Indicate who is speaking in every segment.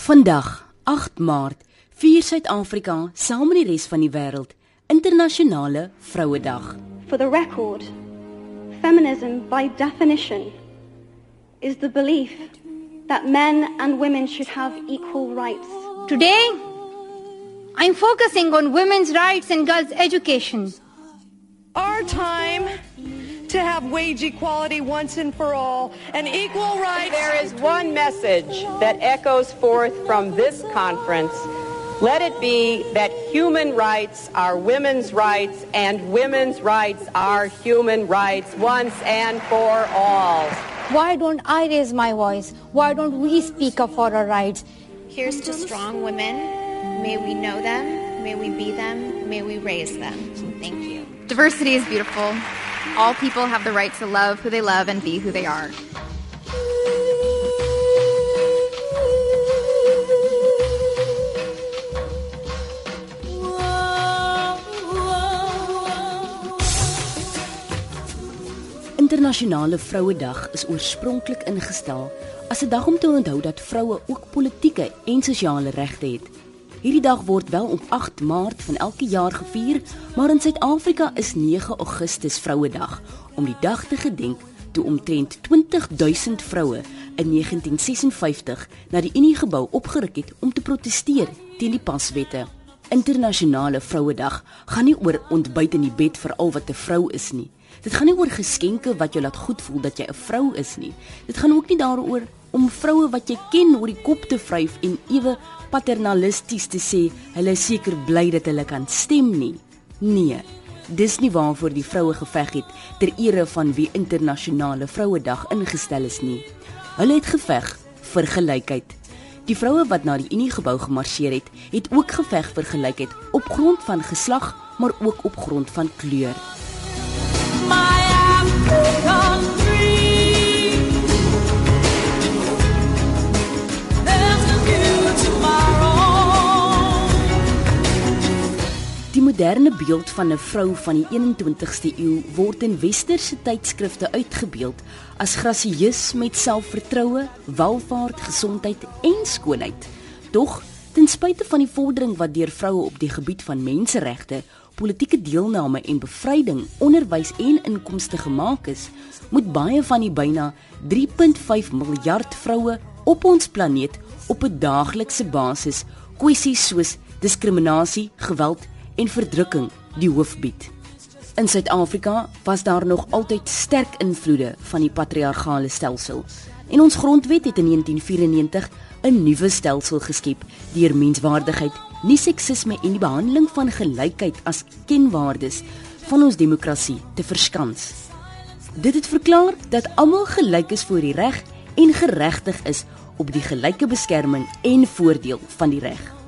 Speaker 1: Vandag, 8 Maart, vier Suid-Afrika saam met die res van die wêreld internasionale Vrouedag.
Speaker 2: For the record, feminism by definition is the belief that men and women should have equal rights.
Speaker 3: Today, I'm focusing on women's rights and girls' education.
Speaker 4: Our time to have wage equality once and for all and equal rights.
Speaker 5: There is one message that echoes forth from this conference. Let it be that human rights are women's rights and women's rights are human rights once and for all.
Speaker 3: Why don't I raise my voice? Why don't we speak up for our rights?
Speaker 6: Here's to strong women. May we know them, may we be them, may we raise them. Thank you.
Speaker 7: Diversity is beautiful. All people have the right to love who they love and be who they are.
Speaker 1: Internasionale Vrouedag is oorspronklik ingestel as 'n dag om te onthou dat vroue ook politieke en sosiale regte het. Hierdie dag word wel op 8 Maart van elke jaar gevier, maar in Suid-Afrika is 9 Augustus Vrouedag om die dag te gedenk toe omtrent 20000 vroue in 1956 na die Unie gebou opgeruk het om te proteseer teen die paswette. Internasionale Vrouedag gaan nie oor ontbyt in die bed vir al wat 'n vrou is nie. Dit gaan nie oor geskenke wat jou laat goed voel dat jy 'n vrou is nie. Dit gaan ook nie daaroor om vroue wat jy ken oor die kop te vryf en ewe paternalisties te sê hulle is seker bly dat hulle kan stem nie. Nee. Dis nie waarvoor die vroue geveg het ter ere van wie internasionale vrouedag ingestel is nie. Hulle het geveg vir gelykheid. Die vroue wat na die Unie gebou gemarseer het, het ook geveg vir gelykheid op grond van geslag, maar ook op grond van kleur. Die moderne beeld van 'n vrou van die 21ste eeu word in westerse tydskrifte uitgebeeld as grasieus met selfvertroue, welvaart, gesondheid en skoonheid. Tog, ten spyte van die vordering wat deur vroue op die gebied van menseregte, politieke deelname en bevryding, onderwys en inkomste gemaak is, moet baie van die byna 3.5 miljard vroue op ons planeet op 'n daaglikse basis kwessies soos diskriminasie, geweld en verdrukking die hoof bied. In Suid-Afrika was daar nog altyd sterk invloede van die patriargale stelsel. En ons grondwet het in 1994 'n nuwe stelsel geskep deur menswaardigheid, nie seksisme en die behandeling van gelykheid as kenwaardes van ons demokrasie te verskans. Dit het verklaar dat almal gelyk is voor die reg en geregtig is op die gelyke beskerming en voordeel van die reg.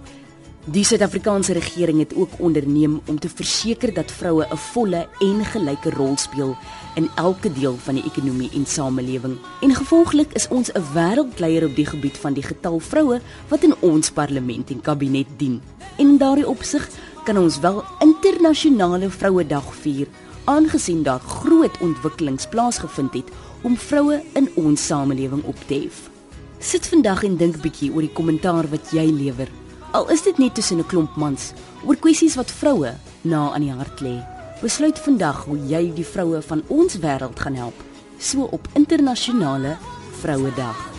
Speaker 1: Die Suid-Afrikaanse regering het ook onderneem om te verseker dat vroue 'n volle en gelyke rol speel in elke deel van die ekonomie en samelewing. En gevolglik is ons 'n wêreldleier op die gebied van die getal vroue wat in ons parlement en kabinet dien. En in daardie opsig kan ons wel internasionale Vrouedag vier, aangesien daar groot ontwikkelings plaasgevind het om vroue in ons samelewing op te hef. Sit vandag en dink bietjie oor die kommentaar wat jy lewer. Al is dit net tussen 'n klomp mans oor kwessies wat vroue na aan die hart lê. Besluit vandag hoe jy die vroue van ons wêreld gaan help, so op internasionale Vrouedag.